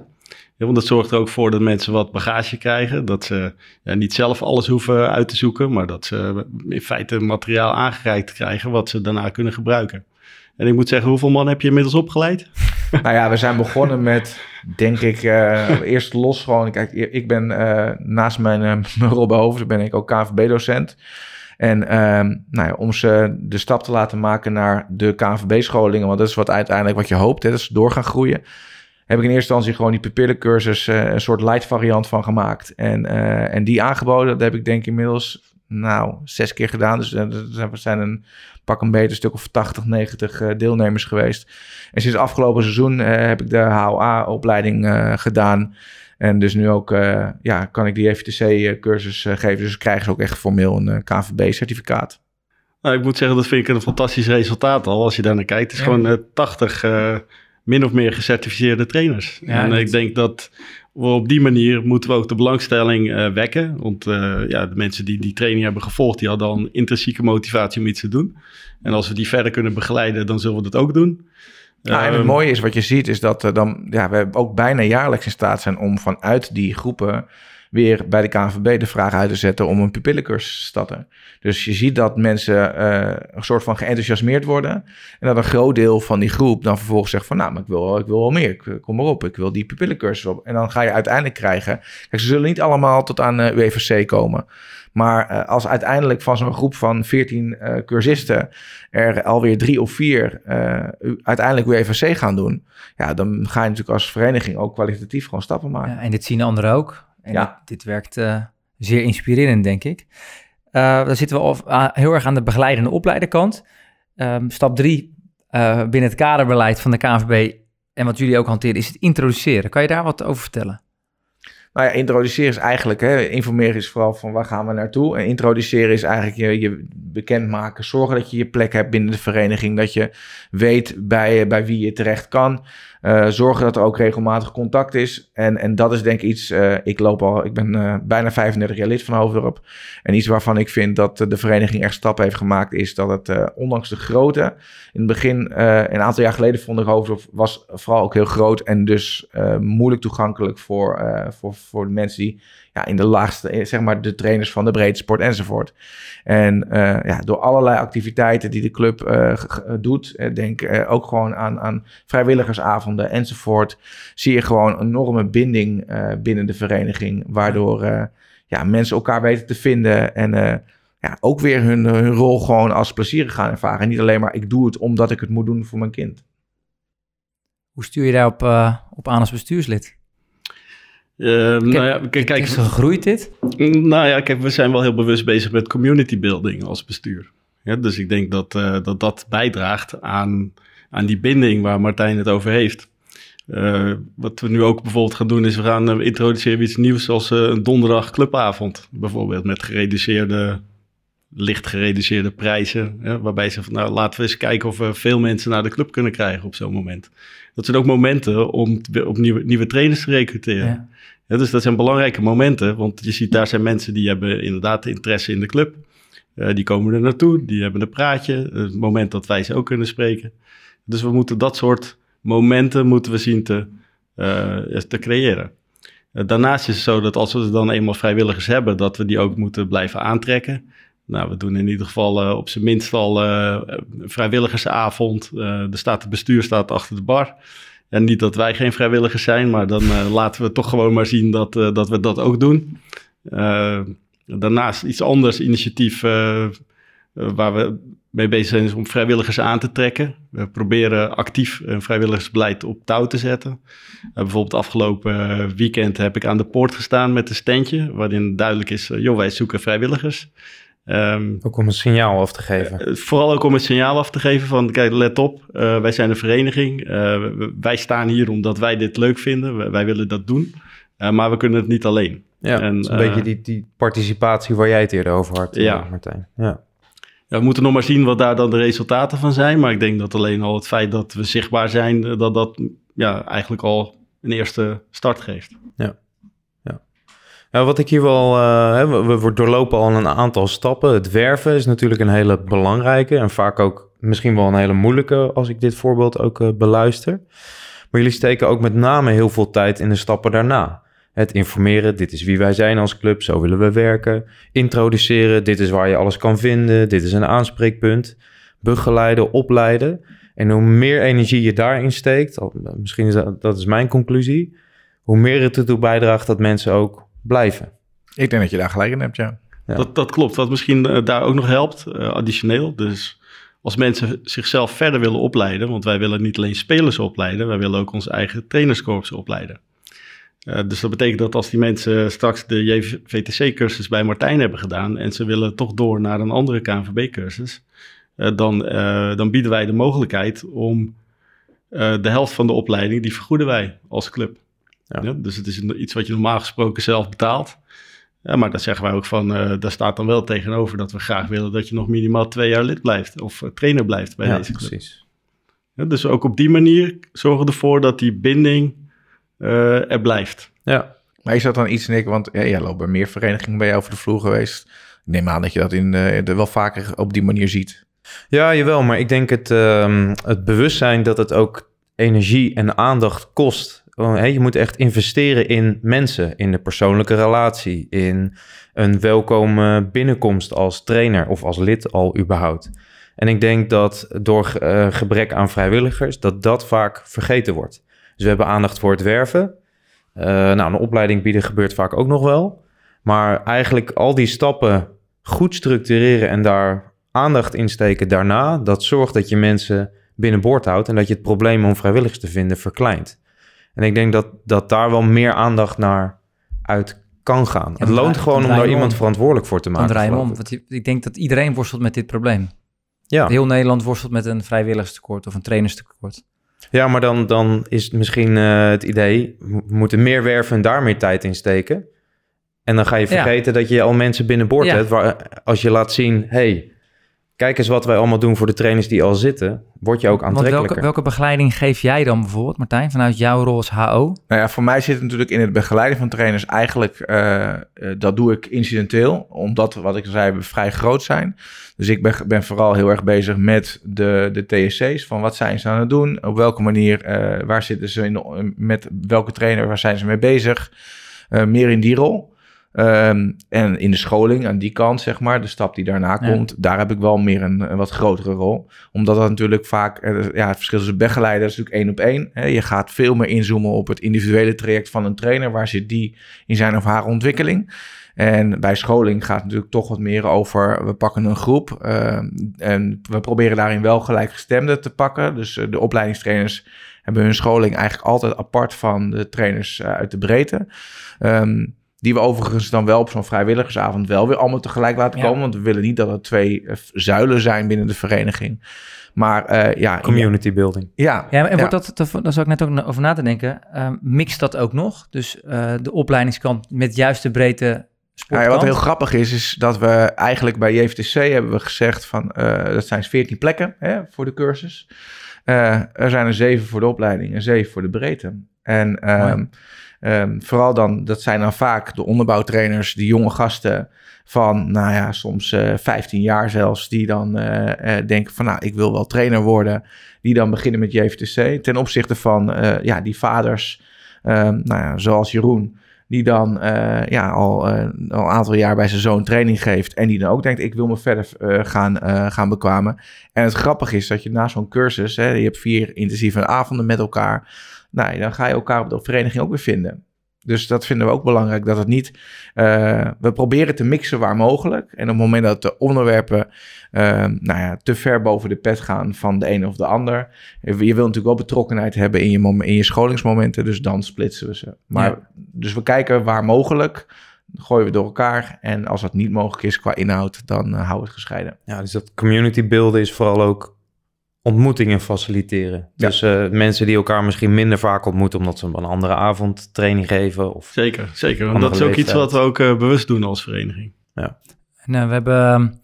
Want dat zorgt er ook voor dat mensen wat bagage krijgen. Dat ze ja, niet zelf alles hoeven uit te zoeken. Maar dat ze in feite materiaal aangereikt krijgen wat ze daarna kunnen gebruiken. En ik moet zeggen, hoeveel man heb je inmiddels opgeleid? Nou ja, we zijn begonnen met, denk ik, uh, eerst los gewoon. Kijk, ik ben uh, naast mijn, rol bij Hoofd, ben ik ook KVB-docent. En nou ja, om ze de stap te laten maken naar de KVB-scholingen, want dat is wat uiteindelijk wat je hoopt, hè, dat ze door gaan groeien. Heb ik in eerste instantie gewoon die pupillencursus een soort light variant van gemaakt. En, en die aangeboden, dat heb ik denk ik inmiddels nou, zes keer gedaan. Dus er zijn een pak een beter stuk of 80, 90 uh, deelnemers geweest. En sinds afgelopen seizoen uh, heb ik de HOA-opleiding uh, gedaan. En dus nu ook ja, kan ik die FTC-cursus geven. Dus krijgen ze ook echt formeel een KVB-certificaat. Nou, ik moet zeggen, dat vind ik een fantastisch resultaat al. Als je daar naar kijkt. Het is ja. gewoon 80 min of meer gecertificeerde trainers. Ja, en ik denk dat op die manier moeten we ook de belangstelling uh, wekken. Want uh, ja, de mensen die die training hebben gevolgd, die hadden al een intrinsieke motivatie om iets te doen. En als we die verder kunnen begeleiden, dan zullen we dat ook doen. Ja, en het um, mooie is wat je ziet, is dat uh, dan, ja, we ook bijna jaarlijks in staat zijn om vanuit die groepen weer bij de KNVB de vraag uit te zetten om een pupillencursus te starten. Dus je ziet dat mensen uh, een soort van geenthousiasmeerd worden. En dat een groot deel van die groep dan vervolgens zegt van... nou, maar ik wil, ik wil wel meer. Ik, kom maar op, ik wil die pupillencursus op. En dan ga je uiteindelijk krijgen... Ze zullen niet allemaal tot aan uh, UEVC komen... Maar uh, als uiteindelijk van zo'n groep van 14 uh, cursisten er alweer drie of vier uh, uiteindelijk UEVC gaan doen, ja, dan ga je natuurlijk als vereniging ook kwalitatief gewoon stappen maken. Ja, en dit zien anderen ook. En ja. dit, dit werkt zeer inspirerend, denk ik. dan zitten we al, heel erg aan de begeleidende opleiderkant. Um, stap drie binnen het kaderbeleid van de KNVB en wat jullie ook hanteren, is het introduceren. Kan je daar wat over vertellen? Nou ja, introduceren is eigenlijk, hè, informeren is vooral van waar gaan we naartoe. En introduceren is eigenlijk je, je bekendmaken. Zorgen dat je je plek hebt binnen de vereniging. Dat je weet bij, bij wie je terecht kan. Uh, zorgen dat er ook regelmatig contact is. En, en dat is denk ik iets. Uh, ik loop al, ik ben uh, bijna 35 jaar lid van Hoofddorp. En iets waarvan ik vind dat de vereniging echt stappen heeft gemaakt, is dat het ondanks de grootte. In het begin, een aantal jaar geleden, vond ik Hoofddorp was vooral ook heel groot en dus moeilijk toegankelijk voor, voor, voor de mensen die ja, in de laagste, eh, zeg maar de trainers van de breedte sport enzovoort. En ja, door allerlei activiteiten die de club doet, denk ook gewoon aan, aan vrijwilligersavonden enzovoort, zie je gewoon een enorme binding binnen de vereniging, waardoor ja, mensen elkaar weten te vinden en ja, ook weer hun, hun rol gewoon als plezierig gaan ervaren. En niet alleen maar ik doe het omdat ik het moet doen voor mijn kind. Hoe stuur je daarop op aan als bestuurslid? Uh, nou ja, kijk, kijk, is gegroeid dit? Nou ja, kijk, we zijn wel heel bewust bezig met community building als bestuur. Ja, dus ik denk dat, uh, dat dat bijdraagt aan, aan die binding waar Martijn het over heeft. Uh, wat we nu ook bijvoorbeeld gaan doen is we gaan introduceren iets nieuws als een donderdag clubavond. Bijvoorbeeld met gereduceerde, licht gereduceerde prijzen. Waarbij ze van nou laten we eens kijken of we veel mensen naar de club kunnen krijgen op zo'n moment. Dat zijn ook momenten om op nieuwe, nieuwe trainers te recruteren. Ja. Ja, dus dat zijn belangrijke momenten, want je ziet daar zijn mensen die hebben inderdaad interesse in de club. Die komen er naartoe, die hebben een praatje, het moment dat wij ze ook kunnen spreken. Dus we moeten dat soort momenten moeten we zien te, uh, te creëren. Uh, daarnaast is het zo dat als we dan eenmaal vrijwilligers hebben, dat we die ook moeten blijven aantrekken. Nou, we doen in ieder geval op zijn minst al een vrijwilligersavond. er staat het bestuur staat achter de bar. En niet dat wij geen vrijwilligers zijn, maar dan uh, laten we toch gewoon maar zien dat, uh, dat we dat ook doen. Uh, daarnaast iets anders initiatief waar we mee bezig zijn is om vrijwilligers aan te trekken. We proberen actief een vrijwilligersbeleid op touw te zetten. bijvoorbeeld afgelopen weekend heb ik aan de poort gestaan met een standje waarin duidelijk is, joh, wij zoeken vrijwilligers. Um, ook om een signaal af te geven. Uh, vooral ook om een signaal af te geven van, kijk, let op, uh, wij zijn een vereniging. Uh, wij staan hier omdat wij dit leuk vinden. Wij, wij willen dat doen. maar we kunnen het niet alleen. Ja, en, een beetje die, die participatie waar jij het eerder over had, ja. Martijn. Ja. Ja. we moeten nog maar zien wat daar dan de resultaten van zijn. Maar ik denk dat alleen al het feit dat we zichtbaar zijn, dat dat ja, eigenlijk al een eerste start geeft. Ja. Ja, wat ik hier wel. Uh, we, we doorlopen al een aantal stappen. Het werven is natuurlijk een hele belangrijke en vaak ook misschien wel een hele moeilijke als ik dit voorbeeld ook uh, beluister. Maar jullie steken ook met name heel veel tijd in de stappen daarna. Het informeren, dit is wie wij zijn als club, zo willen we werken. Introduceren, dit is waar je alles kan vinden, dit is een aanspreekpunt. Begeleiden, opleiden. En hoe meer energie je daarin steekt, misschien is dat, dat is mijn conclusie, hoe meer het ertoe bijdraagt dat mensen ook blijven. Ik denk dat je daar gelijk in hebt, ja. Dat, dat klopt. Wat misschien uh, daar ook nog helpt, uh, additioneel. Dus als mensen zichzelf verder willen opleiden, want wij willen niet alleen spelers opleiden, wij willen ook onze eigen trainerskorps opleiden. Uh, dus dat betekent dat als die mensen straks de JVTC-cursus bij Martijn hebben gedaan en ze willen toch door naar een andere KNVB-cursus, dan, dan bieden wij de mogelijkheid om de helft van de opleiding, die vergoeden wij als club. Ja. dus het is iets wat je normaal gesproken zelf betaalt. Ja, maar daar zeggen wij ook van, daar staat dan wel tegenover dat we graag willen dat je nog minimaal twee jaar lid blijft of trainer blijft bij deze club. Precies. Ja, dus ook op die manier zorgen we ervoor dat die binding uh, er blijft. Ja. Maar is dat dan iets, Nick? Want ja, jij loopt bij meer verenigingen bij jou over de vloer geweest. Ik neem aan dat je dat in, de wel vaker op die manier ziet. Ja, jawel. Maar ik denk het, um, het bewustzijn dat het ook energie en aandacht kost oh, hè, je moet echt investeren in mensen, in de persoonlijke relatie, in een welkome binnenkomst als trainer of als lid al überhaupt. En ik denk dat door eh, gebrek aan vrijwilligers, dat dat vaak vergeten wordt. Dus we hebben aandacht voor het werven. Eh, nou, een opleiding bieden gebeurt vaak ook nog wel. Maar eigenlijk al die stappen goed structureren en daar aandacht in steken daarna, dat zorgt dat je mensen binnenboord houdt en dat je het probleem om vrijwilligers te vinden verkleint. En ik denk dat, dat daar wel meer aandacht naar uit kan gaan. het loont gewoon om daar iemand verantwoordelijk voor te maken. draai hem om. Want ik denk dat iedereen worstelt met dit probleem. Ja. Heel Nederland worstelt met een vrijwilligerstekort of een trainerstekort. Ja, maar dan, dan is het misschien eh, het idee, we moeten meer werven en daar meer tijd in steken. En dan ga je Ja. vergeten dat je al mensen binnenboord Ja. hebt. Waar, als je laat zien, hey, kijk eens wat wij allemaal doen voor de trainers die al zitten, word je ook Want aantrekkelijker. welke, welke begeleiding geef jij dan bijvoorbeeld, Martijn, vanuit jouw rol als HO? Nou ja, voor mij zit het natuurlijk in het begeleiden van trainers eigenlijk, eh, eh, dat doe ik incidenteel, omdat, wat ik zei, we vrij groot zijn. Dus ik ben, ben vooral heel erg bezig met de, de TSC's, van wat zijn ze aan het doen, op welke manier, eh, waar zitten ze in, met welke trainer, waar zijn ze mee bezig, Eh, meer in die rol. Ehm, en in de scholing, aan die kant, zeg maar, de stap die daarna Ja. komt, daar heb ik wel meer een, een wat grotere rol. Omdat dat natuurlijk vaak, eh, ja, het verschil tussen begeleiden is natuurlijk één op één. Hè. Je gaat veel meer inzoomen op het individuele traject van een trainer. Waar zit die in zijn of haar ontwikkeling? En bij scholing gaat het natuurlijk toch wat meer over, we pakken een groep ehm, en we proberen daarin wel gelijkgestemden te pakken. Dus eh, de opleidingstrainers hebben hun scholing eigenlijk altijd apart van de trainers eh, uit de breedte. Ehm, die we overigens dan wel op zo'n vrijwilligersavond wel weer allemaal tegelijk laten Ja. komen. Want we willen niet dat er twee eh, zuilen zijn binnen de vereniging. Maar eh, ja, Community building. ja, Ja, en wordt dat, dat, daar zou ik net ook over na te denken, uh, mixt dat ook nog? Dus uh, de opleidingskant met juist de breedte Ja, wat heel grappig is, is dat we eigenlijk bij JVTC hebben we gezegd van, uh, dat zijn 14 plekken hè, voor de cursus. Uh, er zijn er zeven voor de opleiding en zeven voor de breedte. En um, um, vooral dan, dat zijn dan vaak de onderbouwtrainers, die jonge gasten van, nou ja, soms uh, 15 jaar zelfs, die dan uh, denken van, nou, ik wil wel trainer worden. Die dan beginnen met JVTC. Ten opzichte van, ja, die vaders, um, nou ja, zoals Jeroen, die dan ja, al, al een aantal jaar bij zijn zoon training geeft. En die dan ook denkt, ik wil me verder gaan, gaan bekwamen. En het grappige is dat je na zo'n cursus, hè, je hebt vier intensieve avonden met elkaar. Nou, dan ga je elkaar op de vereniging ook weer vinden. Dus dat vinden we ook belangrijk, dat het niet... Uh, we proberen te mixen waar mogelijk. En op het moment dat de onderwerpen uh, nou ja, te ver boven de pet gaan van de ene of de ander... Je wil natuurlijk wel betrokkenheid hebben in je, in je scholingsmomenten, dus dan splitsen we ze. Maar, ja. Dus we kijken waar mogelijk, gooien we door elkaar. En als dat niet mogelijk is qua inhoud, dan uh, houden we het gescheiden. Ja, dus dat community builden is vooral ook ontmoetingen faciliteren. Ja. Dus uh, mensen die elkaar misschien minder vaak ontmoeten... omdat ze een andere avond training geven. Of zeker, zeker. Want dat is ook leeftijd. iets wat we ook uh, bewust doen als vereniging. Ja. Uh, we hebben...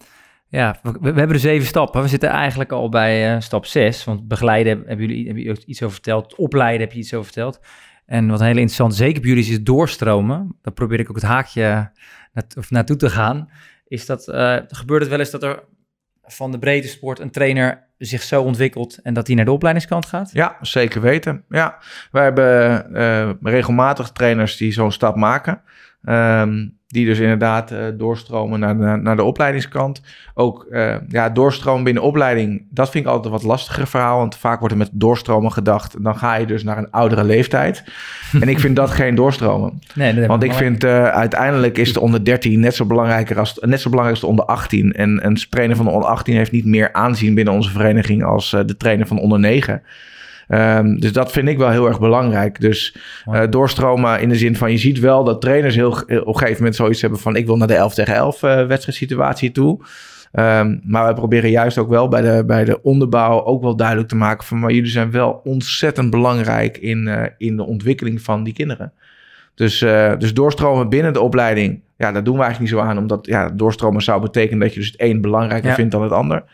Ja, we, we, hebben de zeven stappen. We zitten eigenlijk al bij uh, stap zes. Want begeleiden hebben jullie, hebben jullie iets over verteld. Opleiden heb je iets over verteld. En wat heel interessant, zeker bij jullie, is doorstromen. Daar probeer ik ook het haakje naart, of naartoe te gaan. Is dat, uh, gebeurt het wel eens dat er van de breedte sport een trainer zich zo ontwikkelt en dat hij naar de opleidingskant gaat? Ja, zeker weten. Ja, wij hebben uh, regelmatig trainers die zo'n stap maken. Um, die dus inderdaad uh, doorstromen naar de, naar de opleidingskant. Ook uh, ja, doorstromen binnen opleiding, dat vind ik altijd een wat lastiger verhaal. Want vaak wordt er met doorstromen gedacht. Dan ga je dus naar een oudere leeftijd. en ik vind dat geen doorstromen. Nee, want ik vind uh, uiteindelijk is de onder 13 net zo, belangrijker als, net zo belangrijk als de onder 18. En een trainer van de onder 18 heeft niet meer aanzien binnen onze vereniging als de trainer van onder 9. Um, dus dat vind ik wel heel erg belangrijk. Dus uh, doorstromen in de zin van je ziet wel dat trainers heel, op een gegeven moment zoiets hebben van ik wil naar de 11 tegen 11 uh, wedstrijdsituatie toe. Um, maar wij proberen juist ook wel bij de, bij de onderbouw ook wel duidelijk te maken van maar jullie zijn wel ontzettend belangrijk in, uh, in de ontwikkeling van die kinderen. Dus, uh, dus doorstromen binnen de opleiding, ja, daar doen we eigenlijk niet zo aan. Omdat ja, doorstromen zou betekenen dat je dus het een belangrijker ja. vindt dan het ander.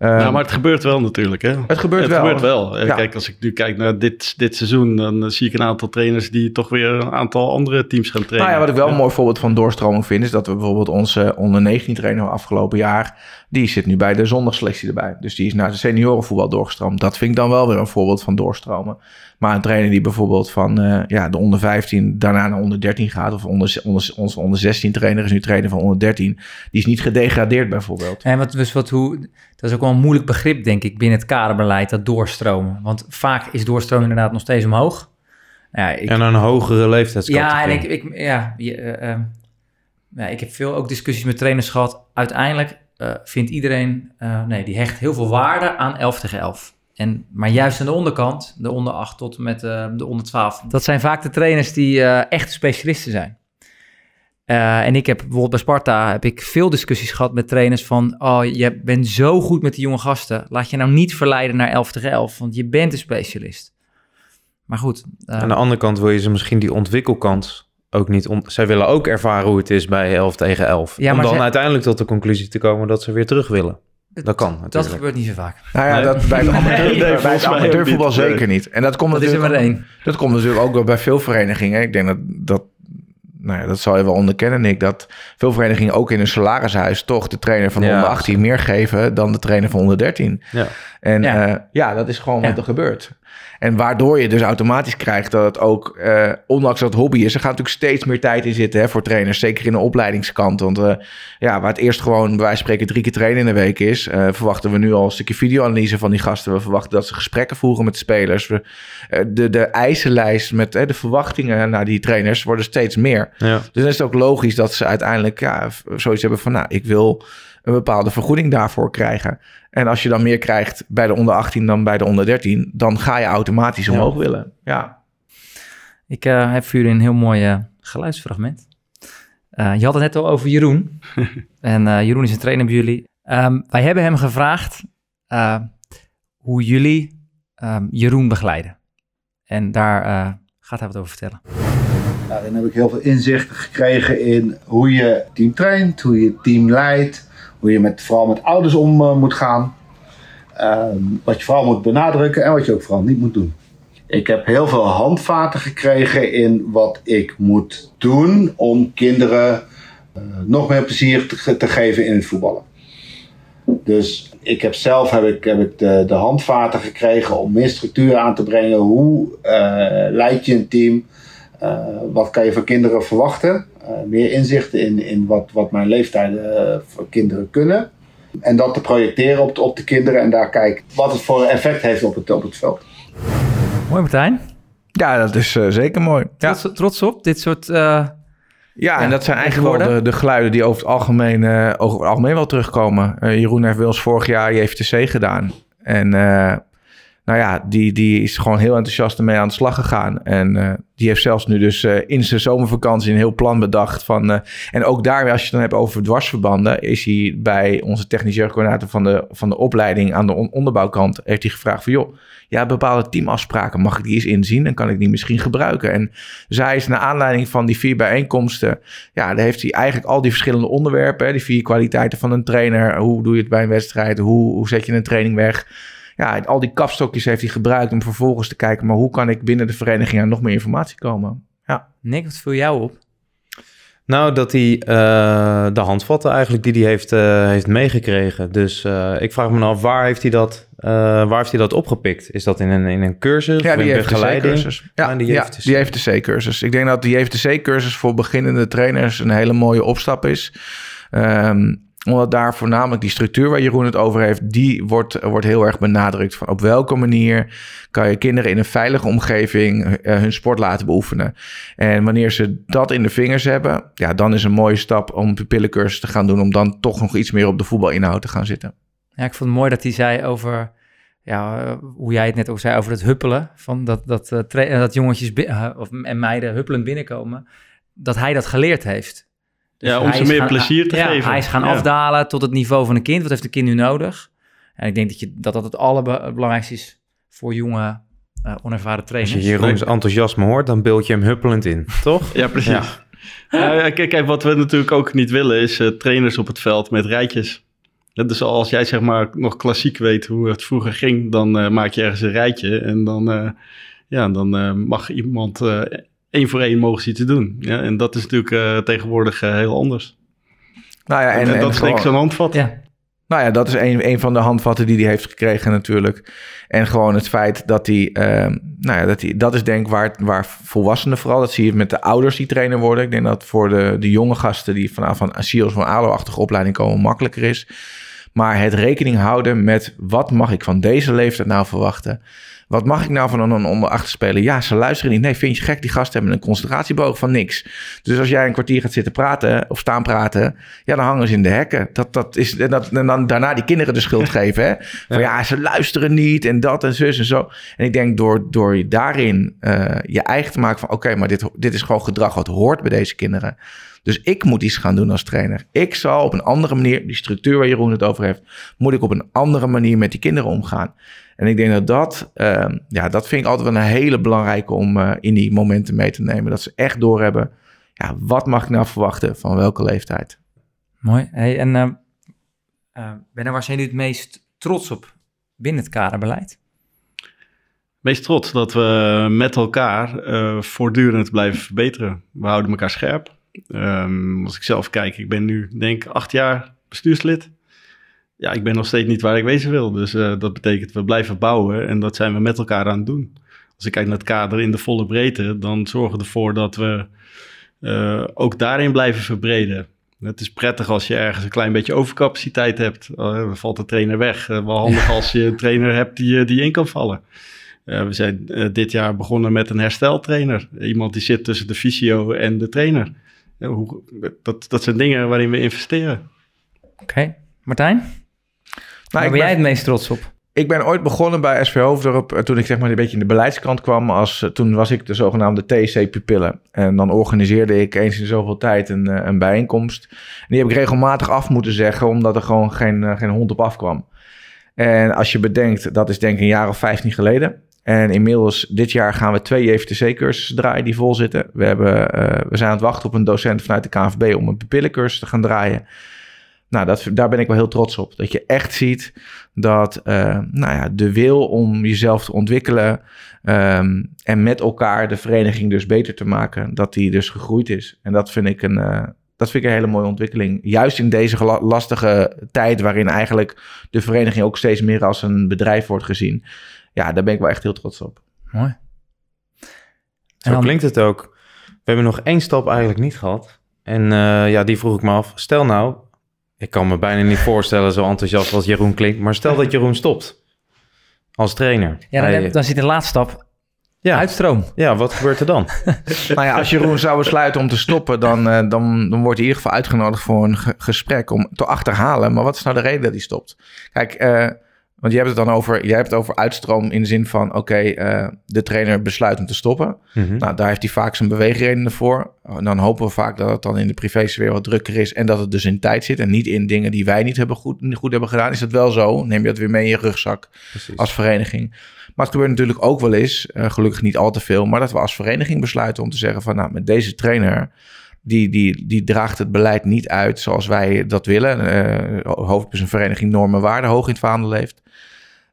Ehm, nou, maar het gebeurt wel natuurlijk, hè? het gebeurt het wel. gebeurt wel. Eh, Ja. Kijk, als ik nu kijk naar dit, dit seizoen, dan eh, zie ik een aantal trainers die toch weer een aantal andere teams gaan trainen. Nou ja, wat ik wel een mooi voorbeeld van doorstroming vind, is dat we bijvoorbeeld onze onder 19 trainer afgelopen jaar, die zit nu bij de zondagselectie erbij. Dus die is naar de seniorenvoetbal doorgestroomd. Dat vind ik dan wel weer een voorbeeld van doorstromen. Maar een trainer die bijvoorbeeld van eh, ja, de onder 15 daarna naar onder 13 gaat, of onder, onder, onze onder 16 trainer is nu trainer van onder 13, die is niet gedegradeerd bijvoorbeeld. En wat, dus wat, hoe, dat is ook wel een moeilijk begrip, denk ik, binnen het kaderbeleid, dat doorstromen. Want vaak is doorstromen inderdaad nog steeds omhoog. Ja, ik, En naar een hogere leeftijdscategorie. ja, en ik, ik, ja, je, eh, ehm, ja, ik heb veel ook discussies met trainers gehad. Uiteindelijk eh, vindt iedereen, eh, nee, die hecht heel veel waarde aan 11 tegen 11. En, maar juist aan de onderkant, de onder 8 tot en met eh, de onder 12, dat zijn vaak de trainers die eh echte specialisten zijn. Eh, en ik heb bijvoorbeeld bij Sparta heb ik veel discussies gehad met trainers van, oh, je bent zo goed met die jonge gasten, laat je nou niet verleiden naar 11 tegen 11, want je bent een specialist. Maar goed. Aan de andere kant wil je ze misschien die ontwikkelkant ook niet... Zij willen ook ervaren hoe het is bij 11 tegen 11. Ja, om dan uiteindelijk tot de conclusie te komen dat ze weer terug willen. Dat kan dat natuurlijk. gebeurt niet zo vaak. Nou ja, Nee. dat bij, de Nee, nee, amateurvoetbal. Nee. zeker niet. En dat komt Dat is er natuurlijk maar ook- één. Dat komt natuurlijk ook wel bij veel verenigingen. Ik denk dat dat, nou ja, dat zal je wel onderkennen, Nick. Dat veel verenigingen ook in een salarishuis toch de trainer van Ja, onder 18 meer geven dan de trainer van onder 13. Ja. En Ja. ja, ja dat is gewoon Ja. wat er gebeurt. En waardoor je dus automatisch krijgt dat het ook, eh, ondanks dat het hobby is, er gaat natuurlijk steeds meer tijd in zitten hè, voor trainers. Zeker in de opleidingskant. Want eh, ja, waar het eerst gewoon bij wijze van spreken drie keer trainen in de week is, eh, verwachten we nu al een stukje videoanalyse van die gasten. We verwachten dat ze gesprekken voeren met de spelers. We, de, de eisenlijst met de verwachtingen naar die trainers worden steeds meer. Ja. Dus dan is het ook logisch dat ze uiteindelijk ja, zoiets hebben van, nou, ik wil een bepaalde vergoeding daarvoor krijgen. En als je dan meer krijgt bij de onder 18 dan bij de onder 13, dan ga je automatisch Ja. omhoog willen. Ja. Ik eh, heb voor jullie een heel mooi eh, geluidsfragment. Eh, je had het net al over Jeroen. en eh, Jeroen is een trainer bij jullie. Ehm, wij hebben hem gevraagd hoe jullie ehm, Jeroen begeleiden. En daar eh, gaat hij wat over vertellen. Nou, dan heb ik heel veel inzicht gekregen in hoe je team traint, hoe je team leidt, hoe je met, vooral met ouders om eh, moet gaan. Ehm, wat je vooral moet benadrukken en wat je ook vooral niet moet doen. Ik heb heel veel handvaten gekregen in wat ik moet doen om kinderen eh, nog meer plezier te, ge- te geven in het voetballen. Dus ik heb zelf heb ik, heb ik de, handvaten gekregen om meer structuur aan te brengen. Hoe eh, leid je een team? Wat kan je van kinderen verwachten? Uh, meer inzichten in, in wat, wat mijn leeftijden uh, voor kinderen kunnen. En dat te projecteren op de, op de kinderen en daar kijken wat het voor effect heeft op het, op het veld. Mooi Martijn. Ja, dat is uh, zeker mooi. Ja. Trots, trots op dit soort... uh, ja, ja, en dat zijn eigenlijk wel de, de, geluiden die over het algemeen, uh, over het algemeen wel terugkomen. Uh, Jeroen heeft bij ons vorig jaar JFTC gedaan. En uh, nou ja, die, die is gewoon heel enthousiast ermee aan de slag gegaan. En uh, die heeft zelfs nu dus uh, in zijn zomervakantie een heel plan bedacht. Van, uh, en ook daar, als je het dan hebt over dwarsverbanden, is hij bij onze technisch jeugdcoördinator van de, van de opleiding aan de on onderbouwkant, heeft hij gevraagd van joh, ja, bepaalde teamafspraken, mag ik die eens inzien? Dan kan ik die misschien gebruiken. En zij is naar aanleiding van die vier bijeenkomsten, ja, daar heeft hij eigenlijk al die verschillende onderwerpen, hè, die vier kwaliteiten van een trainer. Hoe doe je het bij een wedstrijd? Hoe, hoe zet je een training weg? Ja, al die kapstokjes heeft hij gebruikt om vervolgens te kijken, maar hoe kan ik binnen de vereniging aan nog meer informatie komen? Ja. Nick, wat viel jou op? Nou, dat hij uh, de handvatten eigenlijk die hij heeft, uh, heeft meegekregen. Dus uh, ik vraag me af, waar heeft hij dat, waar heeft hij dat opgepikt? Is dat in een, in een cursus? Ja, of die in heeft begeleiding? Ja, ja, die heeft, ja, die heeft de C-cursus. Ik denk dat die heeft de C-cursus voor beginnende trainers een hele mooie opstap is. Um, omdat daar voornamelijk die structuur waar Jeroen het over heeft, die wordt, wordt heel erg benadrukt. Van op welke manier kan je kinderen in een veilige omgeving uh, hun sport laten beoefenen. En wanneer ze dat in de vingers hebben, ja, dan is een mooie stap om pupillencursus te gaan doen. Om dan toch nog iets meer op de voetbalinhoud te gaan zitten. Ja, ik vond het mooi dat hij zei over, ja, uh, hoe jij het net ook zei, over het huppelen. Van dat, dat, uh, dat jongetjes of, en meiden huppelend binnenkomen. Dat hij dat geleerd heeft. Dus ja, om ze meer gaan, plezier te ja, geven. Hij is gaan ja. afdalen tot het niveau van een kind. Wat heeft een kind nu nodig? En ik denk dat je, dat, dat het allerbelangrijkste is voor jonge, uh, onervaren trainers. Als je Jeroens enthousiasme hoort, dan beeld je hem huppelend in, toch? Ja, precies. Ja. Kijk, kijk, wat we natuurlijk ook niet willen is uh, trainers op het veld met rijtjes. Ja, dus als jij zeg maar nog klassiek weet hoe het vroeger ging, dan eh, maak je ergens een rijtje en dan, eh, ja, dan eh, mag iemand eh, één voor één mogen ze iets doen. Ja, en dat is natuurlijk eh, tegenwoordig eh, heel anders. Nou ja, En, en, en dat is denk ik gewoon- zo'n handvat. Ja. Nou ja, dat is een, een van de handvatten die hij heeft gekregen natuurlijk. En gewoon het feit dat hij... ehm, nou ja, dat, hij, dat is denk ik waar, waar volwassenen vooral... dat zie je met de ouders die trainer worden. Ik denk dat voor de, de jonge gasten die vanaf van Asiel of van ALO-achtige opleiding komen... makkelijker is. Maar het rekening houden met... wat mag ik van deze leeftijd nou verwachten... Wat mag ik nou van een onder acht speler? Ja, ze luisteren niet. Nee, vind je gek? Die gasten hebben een concentratieboog van niks. Dus als jij een kwartier gaat zitten praten of staan praten, ja, dan hangen ze in de hekken. Dat, dat is, en, dat, en dan daarna die kinderen de schuld geven. Hè? Van ja. ze luisteren niet en dat en zus en zo. En ik denk door, door je daarin eh, je eigen te maken van oké, maar dit, dit is gewoon gedrag wat hoort bij deze kinderen. Dus ik moet iets gaan doen als trainer. Ik zal op een andere manier, die structuur waar Jeroen het over heeft, moet ik op een andere manier met die kinderen omgaan. En ik denk dat dat, uh, ja, dat vind ik altijd wel een hele belangrijke om uh, in die momenten mee te nemen. Dat ze echt doorhebben, ja, wat mag ik nou verwachten van welke leeftijd. Mooi. Hey, en uh, uh, Benno, waar zijn jullie het meest trots op binnen het kaderbeleid? Meest trots dat we met elkaar uh, voortdurend blijven verbeteren. We houden elkaar scherp. Um, als ik zelf kijk, ik ben nu denk ik acht jaar bestuurslid ja, ik ben nog steeds niet waar ik wezen wil. Dus uh, dat betekent we blijven bouwen en dat zijn we met elkaar aan het doen. Als ik kijk naar het kader in de volle breedte, dan zorgen we ervoor dat we uh, ook daarin blijven verbreden. Het is prettig als je ergens een klein beetje overcapaciteit hebt. Uh, dan valt de trainer weg. wel handig als je een trainer hebt die, die in kan vallen. we zijn dit jaar begonnen met een hersteltrainer. Iemand die zit tussen de fysio en de trainer. Hoe, dat, dat zijn dingen waarin we investeren. Oké, okay. Martijn? Nou, Waar ben, ben jij het meest trots op? Ik ben ooit begonnen bij SV Hoofddorp toen ik zeg maar een beetje in de beleidskant kwam. Als, toen was ik de zogenaamde TSC-pupillen. En dan organiseerde ik eens in zoveel tijd een, een bijeenkomst. En die heb ik regelmatig af moeten zeggen, omdat er gewoon geen, geen hond op afkwam. En als je bedenkt, dat is denk ik een jaar of 15 geleden. En inmiddels dit jaar gaan we twee JVTC-cursussen draaien die vol zitten. We, hebben, uh, we zijn aan het wachten op een docent vanuit de KNVB om een pupillencursus te gaan draaien. Nou, dat, daar ben ik wel heel trots op. Dat je echt ziet dat uh, nou ja, de wil om jezelf te ontwikkelen um, en met elkaar de vereniging dus beter te maken, dat die dus gegroeid is. En dat vind ik een, uh, dat vind ik een hele mooie ontwikkeling. Juist in deze lastige tijd waarin eigenlijk de vereniging ook steeds meer als een bedrijf wordt gezien. Ja, daar ben ik wel echt heel trots op. Mooi. Zo dan... klinkt het ook. We hebben nog één stap eigenlijk niet gehad. En uh, ja, die vroeg ik me af. Stel nou, ik kan me bijna niet voorstellen zo enthousiast als Jeroen klinkt. Maar stel dat Jeroen stopt als trainer. Ja, dan, Hij, dan zit de laatste stap ja. uitstroom. Ja, wat gebeurt er dan? nou ja, als Jeroen zou besluiten om te stoppen, dan, uh, dan, dan wordt hij in ieder geval uitgenodigd voor een ge gesprek om te achterhalen. Maar wat is nou de reden dat hij stopt? Kijk, uh, want je hebt het dan over, jij hebt het over uitstroom in de zin van, oké, okay, uh, de trainer besluit om te stoppen. Mm -hmm. Nou, daar heeft hij vaak zijn beweegredenen voor. En dan hopen we vaak dat het dan in de privésfeer wat drukker is en dat het dus in tijd zit en niet in dingen die wij niet hebben goed, goed hebben gedaan. Is dat wel zo? Neem je dat weer mee in je rugzak Precies. als vereniging. Maar het gebeurt natuurlijk ook wel eens, uh, gelukkig niet al te veel, maar dat we als vereniging besluiten om te zeggen van, nou, met deze trainer die, die, die draagt het beleid niet uit zoals wij dat willen. Uh, hoofd is een vereniging normen waarden hoog in het vaandel heeft.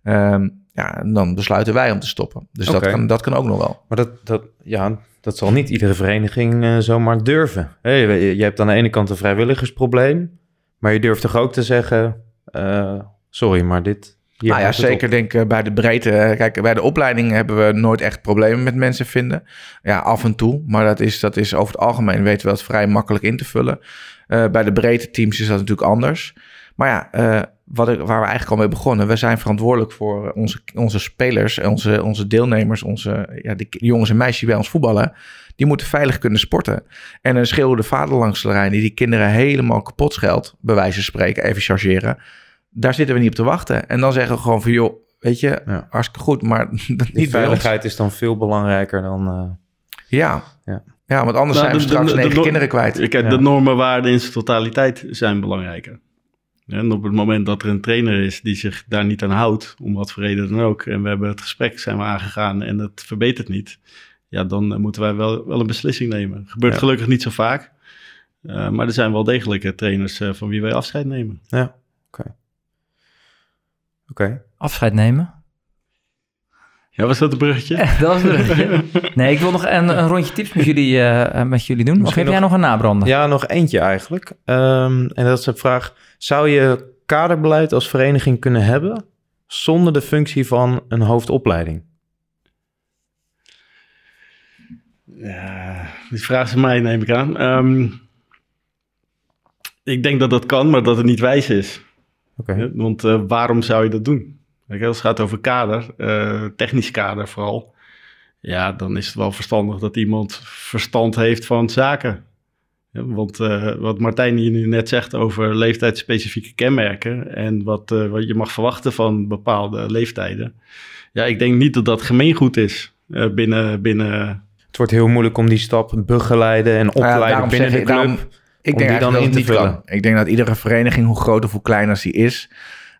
Um, ja, dan besluiten wij om te stoppen. Dus okay. dat, kan, dat kan ook nog wel. Maar dat, dat, ja, dat zal niet iedere vereniging uh, zomaar durven. Hey, je, je hebt aan de ene kant een vrijwilligersprobleem, maar je durft toch ook te zeggen, uh, sorry, maar dit... Hier nou ja, zeker denk ik bij de breedte. Kijk, bij de opleiding hebben we nooit echt problemen met mensen vinden. Ja, af en toe. Maar dat is, dat is over het algemeen weten we dat vrij makkelijk in te vullen. Uh, bij de breedte teams is dat natuurlijk anders. Maar ja, uh, wat ik, waar we eigenlijk al mee begonnen. We zijn verantwoordelijk voor onze, onze spelers, onze, onze deelnemers, onze ja, de jongens en meisjes die bij ons voetballen. Die moeten veilig kunnen sporten. En een schreeuwende vader langs de lijn die die kinderen helemaal kapot scheldt, bij wijze van spreken, even chargeren. Daar zitten we niet op te wachten. En dan zeggen we gewoon van, joh, weet je, ja. hartstikke goed, maar niet Die veiligheid is dan veel belangrijker dan... Uh... Ja. ja. Ja, want anders nou, zijn we straks de, de, de, kinderen kwijt. Kijk, ja. de normen, waarden in zijn totaliteit zijn belangrijker. En op het moment dat er een trainer is die zich daar niet aan houdt, om wat voor reden dan ook, en we hebben het gesprek zijn we aangegaan en het verbetert niet, ja, dan moeten wij wel, wel een beslissing nemen. Gebeurt ja. gelukkig niet zo vaak, uh, maar er zijn wel degelijk trainers uh, van wie wij afscheid nemen. Ja, oké. Okay. Oké. Afscheid nemen. Ja, was dat een bruggetje? dat was het bruggetje. Nee, ik wil nog een, een rondje tips met jullie, eh, met jullie doen. of Misschien heb jij nog een nabrander? Ja, nog eentje eigenlijk. Ehm, en dat is de vraag: zou je kaderbeleid als vereniging kunnen hebben zonder de functie van een hoofdopleiding? Ja, die vraag is aan mij, neem ik aan. Ehm, ik denk dat dat kan, maar dat het niet wijs is. Want eh, waarom zou je dat doen? Kijk, als het gaat over kader, eh, technisch kader vooral, ja, dan is het wel verstandig dat iemand verstand heeft van zaken. Ja, want eh, wat Martijn hier nu net zegt over leeftijdsspecifieke kenmerken en wat, eh, wat je mag verwachten van bepaalde leeftijden. Ja, ik denk niet dat dat gemeengoed is eh, binnen, binnen Het wordt heel moeilijk om die stap begeleiden en Nou ja, opleiden binnen zeg de ik- club. daarom- Ik om denk die dan in dat te het niet vullen. kan. Ik denk dat iedere vereniging, hoe groot of hoe klein als die is,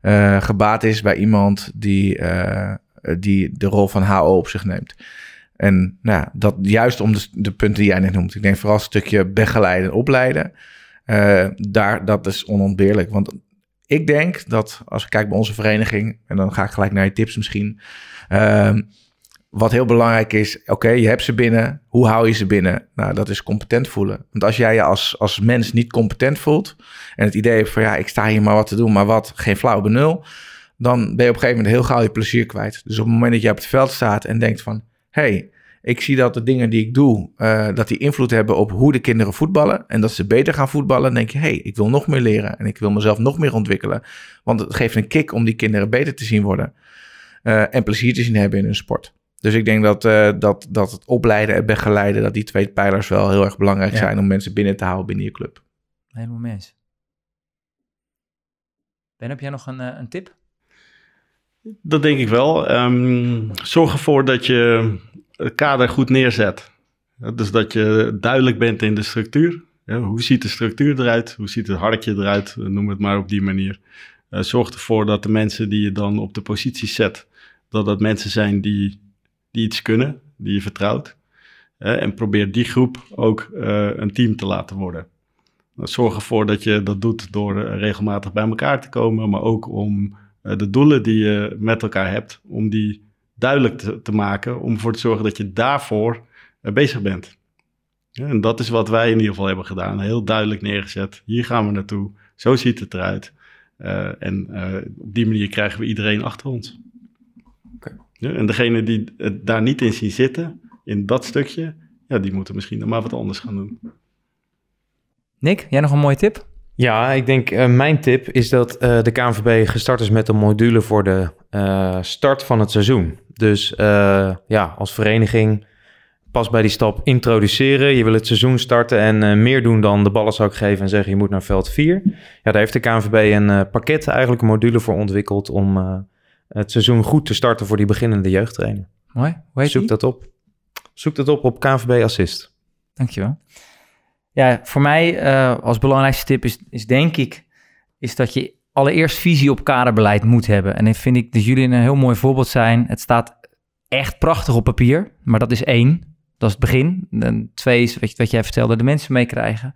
eh, gebaat is bij iemand die, eh, die de rol van HO op zich neemt. En nou, ja, dat juist om de, de punten die jij net noemt. Ik denk vooral een stukje begeleiden en opleiden. eh, daar, dat is onontbeerlijk. Want ik denk dat als ik kijk bij onze vereniging, en dan ga ik gelijk naar je tips misschien. Wat heel belangrijk is, oké, je hebt ze binnen. Hoe hou je ze binnen? Nou, dat is competent voelen. Want als jij je als, als mens niet competent voelt en het idee hebt van ja, ik sta hier maar wat te doen, maar wat, geen flauw benul, dan ben je op een gegeven moment heel gauw je plezier kwijt. Dus op het moment dat je op het veld staat en denkt van, hey, ik zie dat de dingen die ik doe, eh, dat die invloed hebben op hoe de kinderen voetballen en dat ze beter gaan voetballen, dan denk je, hey, ik wil nog meer leren en ik wil mezelf nog meer ontwikkelen. Want het geeft een kick om die kinderen beter te zien worden eh, en plezier te zien hebben in hun sport. Dus ik denk dat, eh, dat, dat het opleiden en begeleiden, dat die twee pijlers wel heel erg belangrijk Ja. zijn om mensen binnen te houden binnen je club. Helemaal mee eens. Ben, heb jij nog een, eh, een tip? Dat denk ik wel. Ehm, zorg ervoor dat je het kader goed neerzet. Dus dat je duidelijk bent in de structuur. Ja, hoe ziet de structuur eruit? Hoe ziet het hartje eruit? Noem het maar op die manier. Eh, zorg ervoor dat de mensen die je dan op de positie zet, dat dat mensen zijn die, die iets kunnen, die je vertrouwt. En probeer die groep ook eh, een team te laten worden. Zorg ervoor dat je dat doet door eh, regelmatig bij elkaar te komen, maar ook om eh, de doelen die je met elkaar hebt, om die duidelijk te, maken, om ervoor te zorgen dat je daarvoor bezig bent. En dat is wat wij in ieder geval hebben gedaan. Heel duidelijk neergezet. Hier gaan we naartoe. Zo ziet het eruit. En op die manier krijgen we iedereen achter ons. En degene die het daar niet in zien zitten, in dat stukje, ja, die moeten misschien dan maar wat anders gaan doen. Nick, jij nog een mooie tip? Ja, ik denk eh, mijn tip is dat eh, de KNVB gestart is met een module voor de eh, start van het seizoen. Dus eh, ja, als vereniging pas bij die stap introduceren. Je wil het seizoen starten en eh, meer doen dan de ballenzak geven en zeggen je moet naar veld 4. Ja, daar heeft de KNVB een eh, pakket, eigenlijk een module voor ontwikkeld om eh, het seizoen goed te starten voor die beginnende jeugdtrainer. Mooi. Hoe heet Zoek die? dat op. Zoek dat op op KNVB Assist. Dankjewel. Ja, voor mij eh, als belangrijkste tip is, is denk ik, is dat je allereerst visie op kaderbeleid moet hebben. En dan vind ik dat jullie een heel mooi voorbeeld zijn. Het staat echt prachtig op papier, maar dat is één. Dat is het begin. En twee is wat, je- wat jij vertelde, de mensen meekrijgen.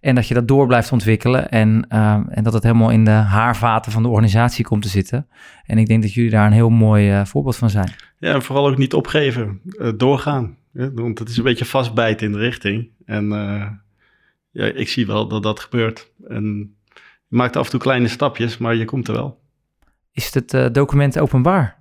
En dat je dat door blijft ontwikkelen en, eh, en dat het helemaal in de haarvaten van de organisatie komt te zitten. En ik denk dat jullie daar een heel mooi eh, voorbeeld van zijn. Ja, en vooral ook niet opgeven. eh, doorgaan. Want het is een beetje vastbijten in de richting. En ja, ik zie wel dat dat gebeurt. En je maakt af en toe kleine stapjes, maar je komt er wel. Is het document openbaar?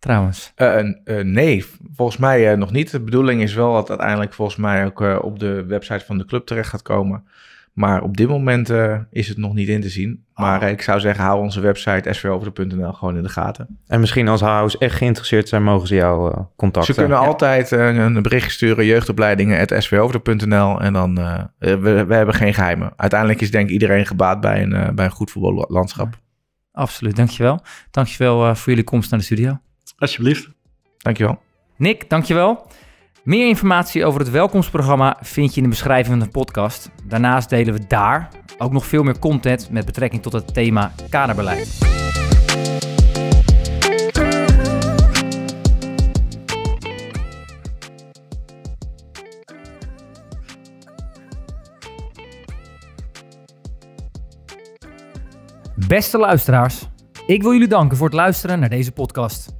Trouwens. Eh, eh, nee, volgens mij eh, nog niet. De bedoeling is wel dat uiteindelijk volgens mij ook op de website van de club terecht gaat komen. Maar op dit moment is het nog niet in te zien. Maar eh, ik zou zeggen, hou onze website swover.nl gewoon in de gaten. En misschien als HO's echt geïnteresseerd zijn, mogen ze jou contacten. Ze kunnen Ja. altijd een bericht sturen, jeugdopleidingen.swover.nl en dan, we, we hebben geen geheimen. Uiteindelijk is denk ik iedereen gebaat bij een, bij een goed voetballandschap. Absoluut, dankjewel. Dankjewel voor jullie komst naar de studio. Alsjeblieft. Dankjewel. Nick, dankjewel. Meer informatie over het welkomstprogramma vind je in de beschrijving van de podcast. Daarnaast delen we daar ook nog veel meer content met betrekking tot het thema kaderbeleid. Beste luisteraars, Ik wil jullie danken voor het luisteren naar deze podcast.